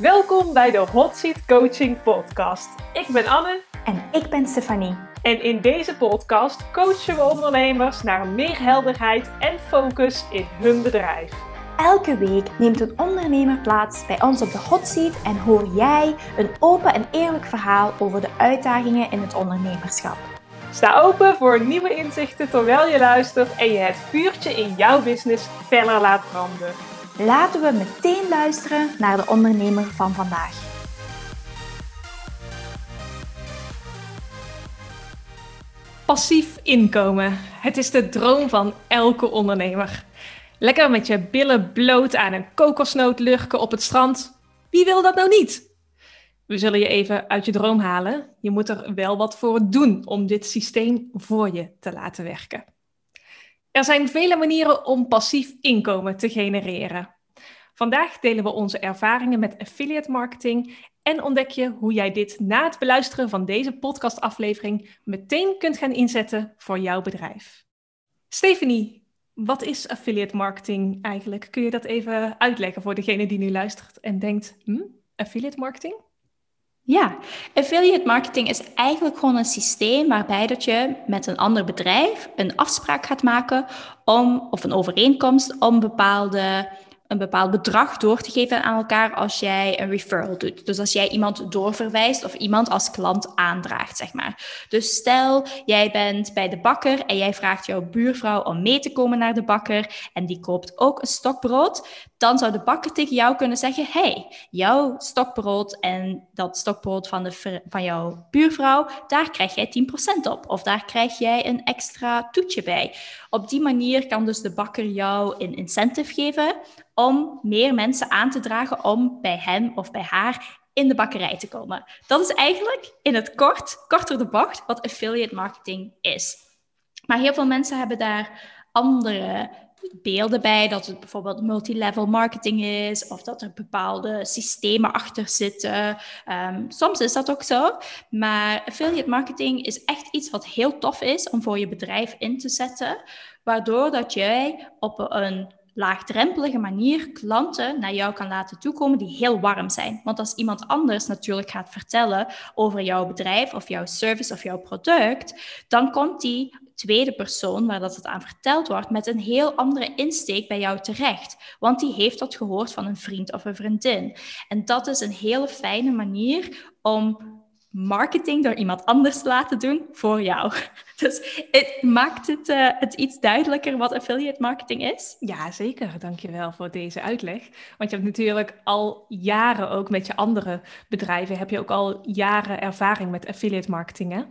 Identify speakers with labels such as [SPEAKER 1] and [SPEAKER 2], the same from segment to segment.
[SPEAKER 1] Welkom bij de Hot Seat Coaching Podcast. Ik ben Anne.
[SPEAKER 2] En ik ben Stefanie.
[SPEAKER 1] En in deze podcast coachen we ondernemers naar meer helderheid en focus in hun bedrijf.
[SPEAKER 2] Elke week neemt een ondernemer plaats bij ons op de hot seat en hoor jij een open en eerlijk verhaal over de uitdagingen in het ondernemerschap.
[SPEAKER 1] Sta open voor nieuwe inzichten terwijl je luistert en je het vuurtje in jouw business feller laat branden.
[SPEAKER 2] Laten we meteen luisteren naar de ondernemer van vandaag.
[SPEAKER 1] Passief inkomen. Het is de droom van elke ondernemer. Lekker met je billen bloot aan een kokosnoot lurken op het strand. Wie wil dat nou niet? We zullen je even uit je droom halen. Je moet er wel wat voor doen om dit systeem voor je te laten werken. Er zijn vele manieren om passief inkomen te genereren. Vandaag delen we onze ervaringen met affiliate marketing en ontdek je hoe jij dit na het beluisteren van deze podcastaflevering meteen kunt gaan inzetten voor jouw bedrijf. Stephanie, wat is affiliate marketing eigenlijk? Kun je dat even uitleggen voor degene die nu luistert en denkt, hm, affiliate marketing?
[SPEAKER 3] Ja, affiliate marketing is eigenlijk gewoon een systeem waarbij dat je met een ander bedrijf een afspraak gaat maken om, of een overeenkomst om bepaalde een bepaald bedrag door te geven aan elkaar als jij een referral doet. Dus als jij iemand doorverwijst of iemand als klant aandraagt, zeg maar. Dus stel, jij bent bij de bakker en jij vraagt jouw buurvrouw om mee te komen naar de bakker en die koopt ook een stokbrood, dan zou de bakker tegen jou kunnen zeggen, hey, jouw stokbrood en dat stokbrood van, de, van jouw buurvrouw, daar krijg jij 10% op. Of daar krijg jij een extra toetje bij. Op die manier kan dus de bakker jou een incentive geven om meer mensen aan te dragen om bij hem of bij haar in de bakkerij te komen. Dat is eigenlijk in het kort, korter de bocht, wat affiliate marketing is. Maar heel veel mensen hebben daar andere beelden bij, dat het bijvoorbeeld multilevel marketing is of dat er bepaalde systemen achter zitten. Ehm, soms is dat ook zo, maar affiliate marketing is echt iets wat heel tof is om voor je bedrijf in te zetten, waardoor dat jij op een laagdrempelige manier klanten naar jou kan laten toekomen die heel warm zijn. Want als iemand anders natuurlijk gaat vertellen over jouw bedrijf of jouw service of jouw product, dan komt die tweede persoon waar dat het aan verteld wordt met een heel andere insteek bij jou terecht. Want die heeft dat gehoord van een vriend of een vriendin. En dat is een hele fijne manier om marketing door iemand anders te laten doen voor jou. Dus het maakt het, uh, het iets duidelijker wat affiliate marketing is?
[SPEAKER 1] Ja, zeker. Dankjewel voor deze uitleg. Want je hebt natuurlijk al jaren ook met je andere bedrijven, heb je ook al jaren ervaring met affiliate marketing, hè?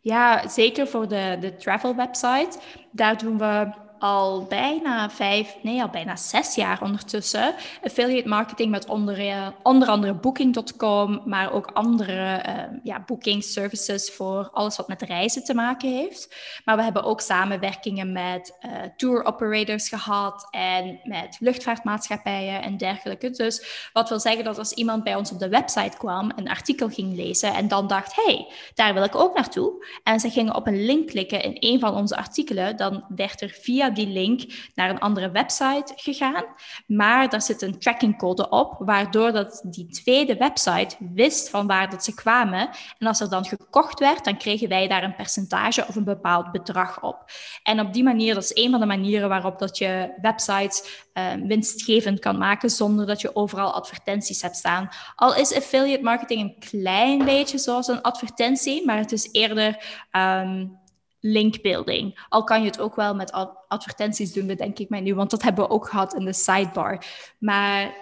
[SPEAKER 3] Ja, zeker voor de, de travel website. Daar doen we al bijna vijf, nee, al bijna zes jaar ondertussen. Affiliate marketing met onder, eh, andere Booking.com, maar ook andere uh, ja, booking services voor alles wat met reizen te maken heeft. Maar we hebben ook samenwerkingen met uh, tour operators gehad en met luchtvaartmaatschappijen en dergelijke. Dus wat wil zeggen dat als iemand bij ons op de website kwam, een artikel ging lezen en dan dacht, hey, daar wil ik ook naartoe. En ze gingen op een link klikken in een van onze artikelen, dan werd er via die link naar een andere website gegaan. Maar daar zit een trackingcode op, waardoor dat die tweede website wist van waar dat ze kwamen. En als er dan gekocht werd, dan kregen wij daar een percentage of een bepaald bedrag op. En op die manier, dat is een van de manieren waarop dat je websites uh, winstgevend kan maken zonder dat je overal advertenties hebt staan. Al is affiliate marketing een klein beetje zoals een advertentie, maar het is eerder ehm, linkbuilding. Al kan je het ook wel met advertenties doen, denk ik mij nu, want dat hebben we ook gehad in de sidebar. Maar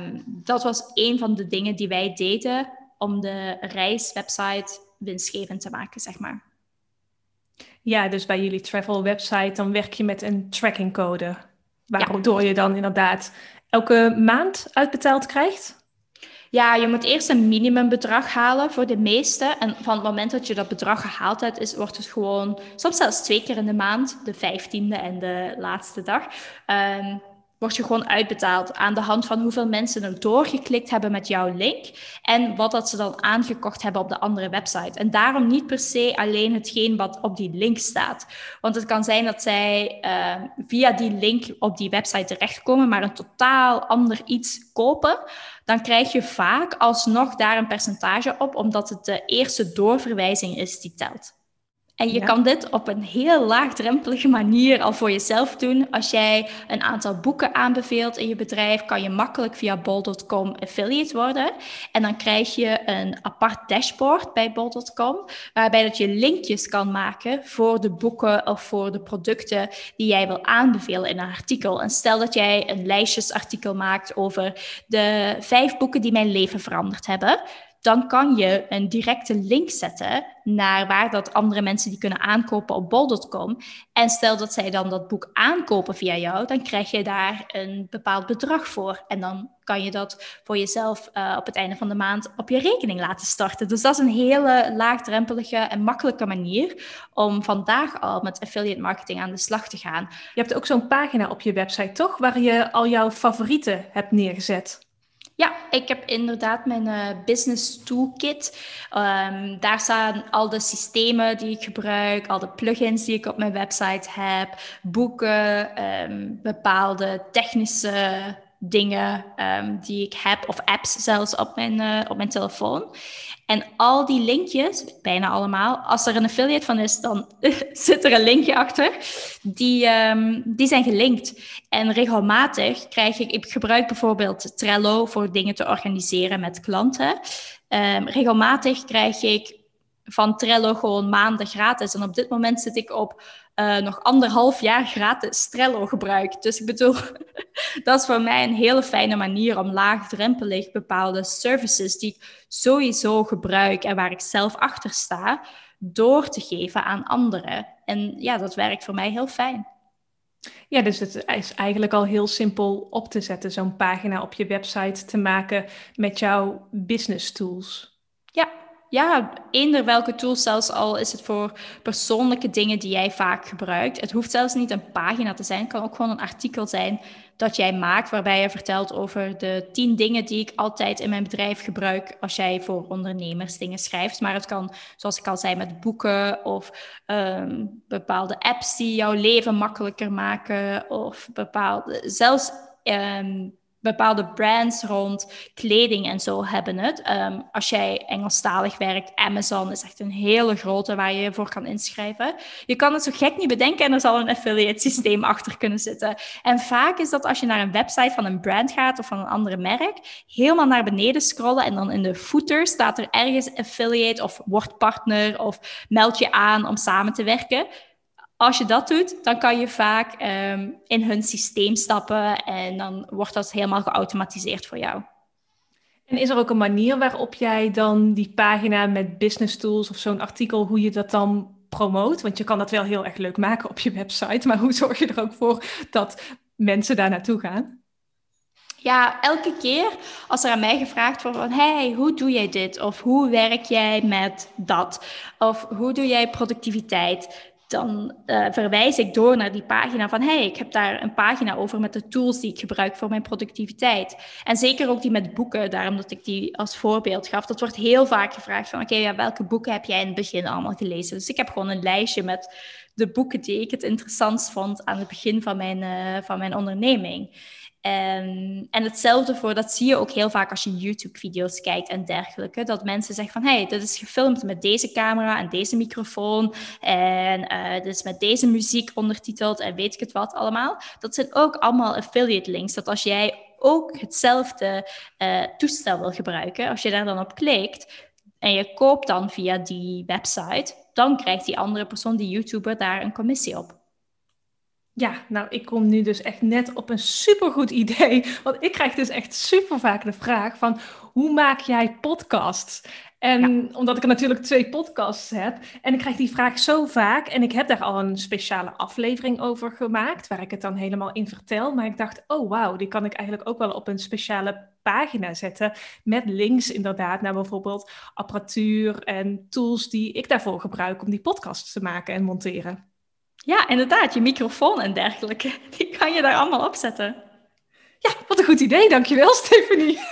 [SPEAKER 3] um, dat was een van de dingen die wij deden om de reiswebsite winstgevend te maken, zeg maar.
[SPEAKER 1] Ja, dus bij jullie travel website, dan werk je met een tracking code, waardoor je dan inderdaad elke maand uitbetaald krijgt?
[SPEAKER 3] Ja, je moet eerst een minimumbedrag halen voor de meeste. En van het moment dat je dat bedrag gehaald hebt, is, wordt het gewoon soms zelfs twee keer in de maand, de vijftiende en de laatste dag, um, word je gewoon uitbetaald aan de hand van hoeveel mensen er doorgeklikt hebben met jouw link en wat dat ze dan aangekocht hebben op de andere website. En daarom niet per se alleen hetgeen wat op die link staat. Want het kan zijn dat zij uh, via die link op die website terechtkomen, maar een totaal ander iets kopen. Dan krijg je vaak alsnog daar een percentage op, omdat het de eerste doorverwijzing is die telt. En je kan dit op een heel laagdrempelige manier al voor jezelf doen. Als jij een aantal boeken aanbeveelt in je bedrijf, kan je makkelijk via bol.com affiliate worden. En dan krijg je een apart dashboard bij bol.com, waarbij dat je linkjes kan maken voor de boeken of voor de producten die jij wil aanbevelen in een artikel. En stel dat jij een lijstjesartikel maakt over de vijf boeken die mijn leven veranderd hebben dan kan je een directe link zetten naar waar dat andere mensen die kunnen aankopen op bol.com. En stel dat zij dan dat boek aankopen via jou, dan krijg je daar een bepaald bedrag voor. En dan kan je dat voor jezelf uh, op het einde van de maand op je rekening laten starten. Dus dat is een hele laagdrempelige en makkelijke manier om vandaag al met affiliate marketing aan de slag te gaan.
[SPEAKER 1] Je hebt ook zo'n pagina op je website, toch? Waar je al jouw favorieten hebt neergezet.
[SPEAKER 3] Ja, ik heb inderdaad mijn uh, business toolkit. Um, daar staan al de systemen die ik gebruik, al de plugins die ik op mijn website heb, boeken, um, bepaalde technische dingen um, die ik heb, of apps zelfs op mijn, uh, op mijn telefoon. En al die linkjes, bijna allemaal, als er een affiliate van is, dan zit er een linkje achter. Die, um, die zijn gelinkt. En regelmatig krijg ik, ik gebruik bijvoorbeeld Trello voor dingen te organiseren met klanten. Um, regelmatig krijg ik van Trello gewoon maanden gratis. En op dit moment zit ik op uh, nog anderhalf jaar gratis Trello gebruik. Dus ik bedoel, dat is voor mij een hele fijne manier om laagdrempelig bepaalde services die ik sowieso gebruik en waar ik zelf achter sta, door te geven aan anderen. En ja, dat werkt voor mij heel fijn.
[SPEAKER 1] Ja, dus het is eigenlijk al heel simpel op te zetten, zo'n pagina op je website te maken met jouw business tools.
[SPEAKER 3] Ja, ja, eender welke tool, zelfs al is het voor persoonlijke dingen die jij vaak gebruikt. Het hoeft zelfs niet een pagina te zijn, het kan ook gewoon een artikel zijn dat jij maakt, waarbij je vertelt over de tien dingen die ik altijd in mijn bedrijf gebruik als jij voor ondernemers dingen schrijft. Maar het kan, zoals ik al zei, met boeken of um, bepaalde apps die jouw leven makkelijker maken of bepaalde, zelfs um, bepaalde brands rond kleding en zo hebben het. Um, als jij Engelstalig werkt, Amazon is echt een hele grote waar je je voor kan inschrijven. Je kan het zo gek niet bedenken en er zal een affiliate systeem achter kunnen zitten. En vaak is dat als je naar een website van een brand gaat of van een andere merk, helemaal naar beneden scrollen en dan in de footer staat er ergens affiliate of word partner of meld je aan om samen te werken als je dat doet, dan kan je vaak ehm, in hun systeem stappen en dan wordt dat helemaal geautomatiseerd voor jou.
[SPEAKER 1] En is er ook een manier waarop jij dan die pagina met business tools of zo'n artikel, hoe je dat dan promoot? Want je kan dat wel heel erg leuk maken op je website, maar hoe zorg je er ook voor dat mensen daar naartoe gaan?
[SPEAKER 3] Ja, elke keer als er aan mij gevraagd wordt van, hey, hoe doe jij dit? Of hoe werk jij met dat? Of hoe doe jij productiviteit? Dan uh, verwijs ik door naar die pagina van hey, ik heb daar een pagina over met de tools die ik gebruik voor mijn productiviteit. En zeker ook die met boeken, daarom dat ik die als voorbeeld gaf. Dat wordt heel vaak gevraagd van oké, ja, welke boeken heb jij in het begin allemaal gelezen? Dus ik heb gewoon een lijstje met de boeken die ik het interessantst vond aan het begin van mijn, uh, van mijn onderneming. Um, en hetzelfde voor, dat zie je ook heel vaak als je YouTube-video's kijkt en dergelijke. Dat mensen zeggen van, hey, dit is gefilmd met deze camera en deze microfoon. En uh, dit is met deze muziek ondertiteld en weet ik het wat allemaal. Dat zijn ook allemaal affiliate links. Dat als jij ook hetzelfde uh, toestel wil gebruiken, als je daar dan op klikt en je koopt dan via die website, dan krijgt die andere persoon, die YouTuber, daar een commissie op.
[SPEAKER 1] Ja, nou, ik kom nu dus echt net op een supergoed idee. Want ik krijg dus echt super vaak de vraag van, hoe maak jij podcasts? En omdat ik er natuurlijk twee podcasts heb. En ik krijg die vraag zo vaak. En ik heb daar al een speciale aflevering over gemaakt. Waar ik het dan helemaal in vertel. Maar ik dacht, oh wauw, die kan ik eigenlijk ook wel op een speciale pagina zetten. Met links inderdaad naar bijvoorbeeld apparatuur en tools die ik daarvoor gebruik om die podcasts te maken en monteren.
[SPEAKER 3] Ja, inderdaad. Je microfoon en dergelijke. Die kan je daar allemaal opzetten.
[SPEAKER 1] Ja, wat een goed idee. Dankjewel, Stephanie.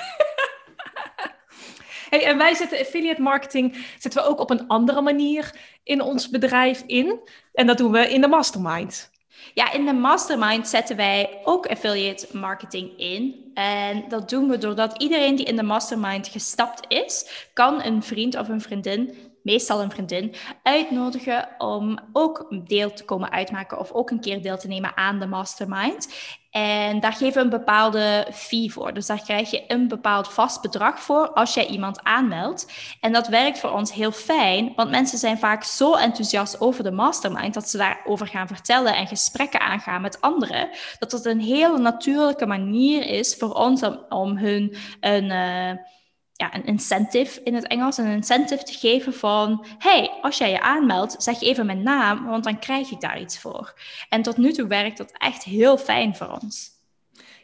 [SPEAKER 1] Hey, en wij zetten affiliate marketing zetten we ook op een andere manier in ons bedrijf in. En dat doen we in de mastermind.
[SPEAKER 3] Ja, in de mastermind zetten wij ook affiliate marketing in. En dat doen we doordat iedereen die in de mastermind gestapt is, kan een vriend of een vriendin, meestal een vriendin, uitnodigen om ook deel te komen uitmaken of ook een keer deel te nemen aan de mastermind. En daar geven we een bepaalde fee voor. Dus daar krijg je een bepaald vast bedrag voor als jij iemand aanmeldt. En dat werkt voor ons heel fijn, want mensen zijn vaak zo enthousiast over de mastermind dat ze daarover gaan vertellen en gesprekken aangaan met anderen. Dat het een hele natuurlijke manier is voor ons om, om hun een. Uh, ja, een incentive in het Engels, een incentive te geven van, hey, als jij je aanmeldt, zeg even mijn naam, want dan krijg ik daar iets voor. En tot nu toe werkt dat echt heel fijn voor ons.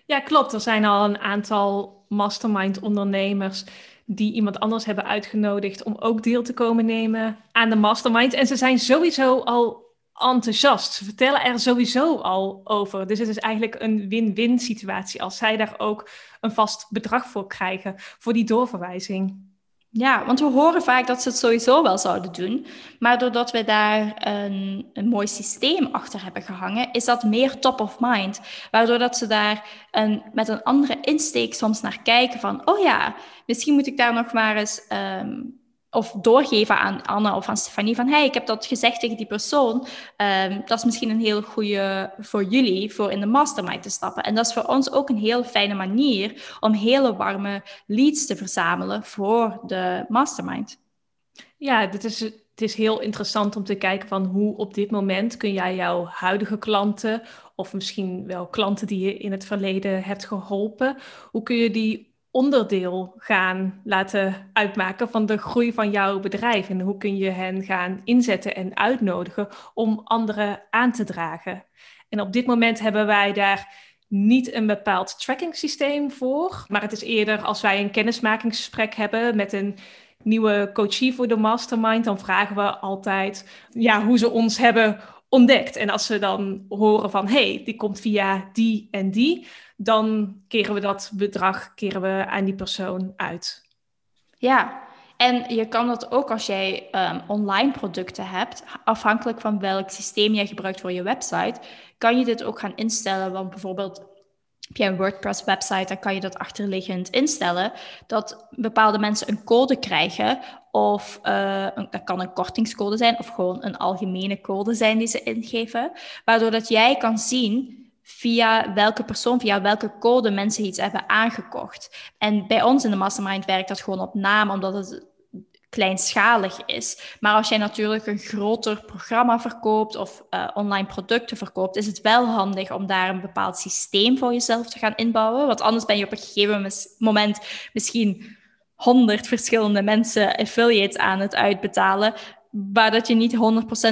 [SPEAKER 1] Ja, klopt. Er zijn al een aantal mastermind ondernemers die iemand anders hebben uitgenodigd om ook deel te komen nemen aan de mastermind. En ze zijn sowieso al enthousiast. Ze vertellen er sowieso al over. Dus het is eigenlijk een win-win situatie als zij daar ook een vast bedrag voor krijgen voor die doorverwijzing.
[SPEAKER 3] Ja, want we horen vaak dat ze het sowieso wel zouden doen. Maar doordat we daar een, een mooi systeem achter hebben gehangen, is dat meer top of mind. Waardoor dat ze daar een, met een andere insteek soms naar kijken van, oh ja, misschien moet ik daar nog maar eens ehm, of doorgeven aan Anne of aan Stefanie van hey, ik heb dat gezegd tegen die persoon. Um, dat is misschien een heel goede voor jullie voor in de mastermind te stappen. En dat is voor ons ook een heel fijne manier om hele warme leads te verzamelen voor de mastermind.
[SPEAKER 1] Ja, dit is, het is heel interessant om te kijken van hoe op dit moment kun jij jouw huidige klanten of misschien wel klanten die je in het verleden hebt geholpen, hoe kun je die onderdeel gaan laten uitmaken van de groei van jouw bedrijf? En hoe kun je hen gaan inzetten en uitnodigen om anderen aan te dragen? En op dit moment hebben wij daar niet een bepaald tracking systeem voor, maar het is eerder als wij een kennismakingsgesprek hebben met een nieuwe coachie voor de mastermind, dan vragen we altijd ja, hoe ze ons hebben ontdekt. En als ze dan horen van hey, die komt via die en die, dan keren we dat bedrag keren we aan die persoon uit.
[SPEAKER 3] Ja, en je kan dat ook als jij um, online producten hebt, afhankelijk van welk systeem jij gebruikt voor je website, kan je dit ook gaan instellen. Want bijvoorbeeld heb je een WordPress website, dan kan je dat achterliggend instellen. Dat bepaalde mensen een code krijgen. Of uh, dat kan een kortingscode zijn, of gewoon een algemene code zijn die ze ingeven. Waardoor dat jij kan zien via welke persoon, via welke code mensen iets hebben aangekocht. En bij ons in de mastermind werkt dat gewoon op naam, omdat het kleinschalig is. Maar als jij natuurlijk een groter programma verkoopt of uh, online producten verkoopt, is het wel handig om daar een bepaald systeem voor jezelf te gaan inbouwen. Want anders ben je op een gegeven moment misschien honderd verschillende mensen affiliates aan het uitbetalen, waar dat je niet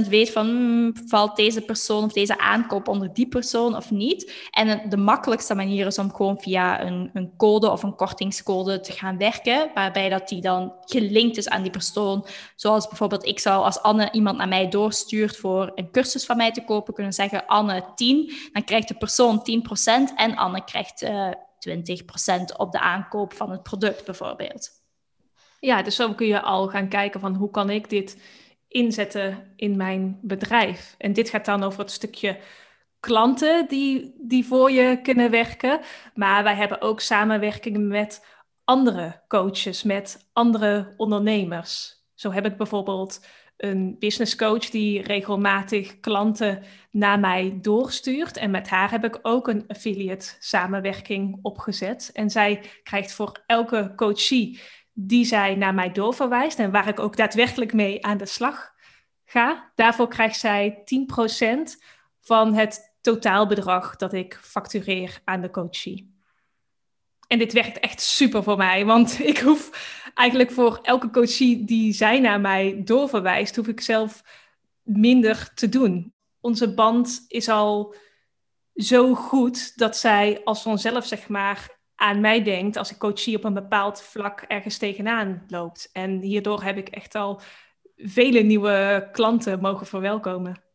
[SPEAKER 3] 100% weet van hmm, valt deze persoon of deze aankoop onder die persoon of niet. En de makkelijkste manier is om gewoon via een, een code of een kortingscode te gaan werken, waarbij dat die dan gelinkt is aan die persoon. Zoals bijvoorbeeld ik zou als Anne iemand naar mij doorstuurt voor een cursus van mij te kopen, kunnen zeggen Anne 10, dan krijgt de persoon 10% en Anne krijgt eh, 20% op de aankoop van het product bijvoorbeeld.
[SPEAKER 1] Ja, dus zo kun je al gaan kijken van hoe kan ik dit inzetten in mijn bedrijf. En dit gaat dan over het stukje klanten die, die voor je kunnen werken. Maar wij hebben ook samenwerkingen met andere coaches, met andere ondernemers. Zo heb ik bijvoorbeeld een business coach die regelmatig klanten naar mij doorstuurt. En met haar heb ik ook een affiliate samenwerking opgezet. En zij krijgt voor elke coachie die zij naar mij doorverwijst en waar ik ook daadwerkelijk mee aan de slag ga. Daarvoor krijgt zij 10% van het totaalbedrag dat ik factureer aan de coachie. En dit werkt echt super voor mij, want ik hoef eigenlijk voor elke coachie die zij naar mij doorverwijst, hoef ik zelf minder te doen. Onze band is al zo goed dat zij als vanzelf, zeg maar, aan mij denkt als ik coachie op een bepaald vlak ergens tegenaan loopt. En hierdoor heb ik echt al vele nieuwe klanten mogen verwelkomen.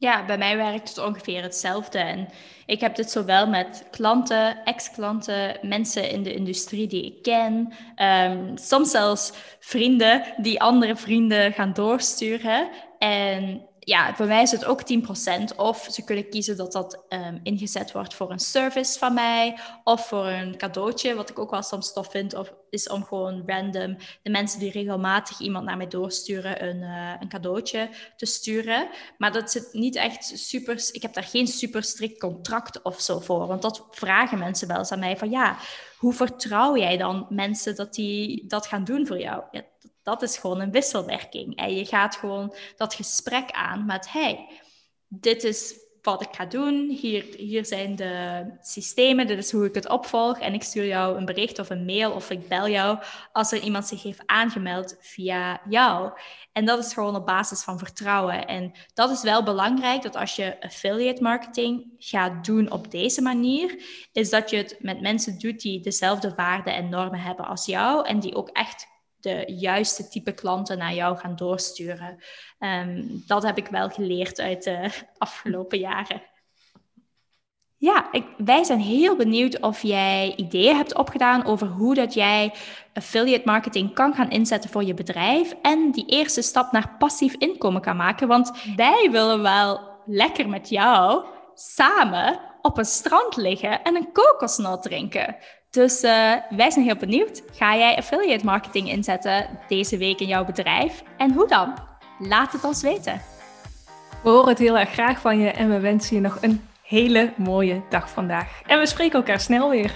[SPEAKER 3] Ja, bij mij werkt het ongeveer hetzelfde. En ik heb dit zowel met klanten, ex-klanten, mensen in de industrie die ik ken, um, soms zelfs vrienden die andere vrienden gaan doorsturen. En ja, voor mij is het ook 10%. Of ze kunnen kiezen dat dat ehm, ingezet wordt voor een service van mij. Of voor een cadeautje, wat ik ook wel soms tof vind. Of is om gewoon random de mensen die regelmatig iemand naar mij doorsturen, een, uh, een cadeautje te sturen. Maar dat zit niet echt super. Ik heb daar geen super strikt contract of zo voor. Want dat vragen mensen wel eens aan mij: van ja, hoe vertrouw jij dan mensen dat die dat gaan doen voor jou? Ja, dat is gewoon een wisselwerking. En je gaat gewoon dat gesprek aan met: hey, dit is wat ik ga doen. Hier, hier zijn de systemen, dit is hoe ik het opvolg. En ik stuur jou een bericht of een mail of ik bel jou als er iemand zich heeft aangemeld via jou. En dat is gewoon op basis van vertrouwen. En dat is wel belangrijk dat als je affiliate marketing gaat doen op deze manier, is dat je het met mensen doet die dezelfde waarden en normen hebben als jou en die ook echt de juiste type klanten naar jou gaan doorsturen. Ehm, dat heb ik wel geleerd uit de afgelopen jaren. Ja, ik, wij zijn heel benieuwd of jij ideeën hebt opgedaan over hoe dat jij affiliate marketing kan gaan inzetten voor je bedrijf en die eerste stap naar passief inkomen kan maken. Want wij willen wel lekker met jou samen op een strand liggen en een kokosnoot drinken. Dus uh, wij zijn heel benieuwd. Ga jij affiliate marketing inzetten deze week in jouw bedrijf? En hoe dan? Laat het ons weten.
[SPEAKER 1] We horen het heel erg graag van je en we wensen je nog een hele mooie dag vandaag. En we spreken elkaar snel weer.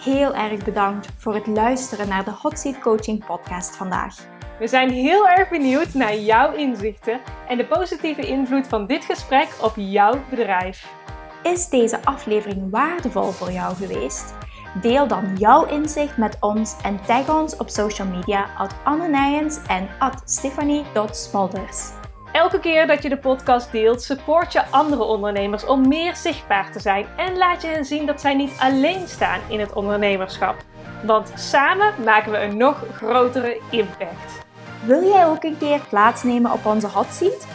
[SPEAKER 2] Heel erg bedankt voor het luisteren naar de Hot Seat Coaching podcast vandaag.
[SPEAKER 1] We zijn heel erg benieuwd naar jouw inzichten en de positieve invloed van dit gesprek op jouw bedrijf.
[SPEAKER 2] Is deze aflevering waardevol voor jou geweest? Deel dan jouw inzicht met ons en tag ons op social media at Anne Nijens en at Stephanie.smolders.
[SPEAKER 1] Elke keer dat je de podcast deelt, support je andere ondernemers om meer zichtbaar te zijn en laat je hen zien dat zij niet alleen staan in het ondernemerschap. Want samen maken we een nog grotere impact.
[SPEAKER 2] Wil jij ook een keer plaatsnemen op onze hot seat?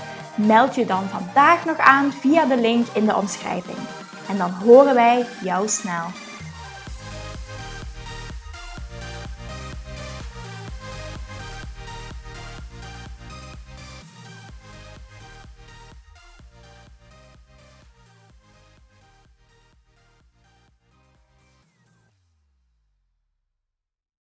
[SPEAKER 2] Meld je dan vandaag nog aan via de link in de omschrijving. En dan horen wij jou snel.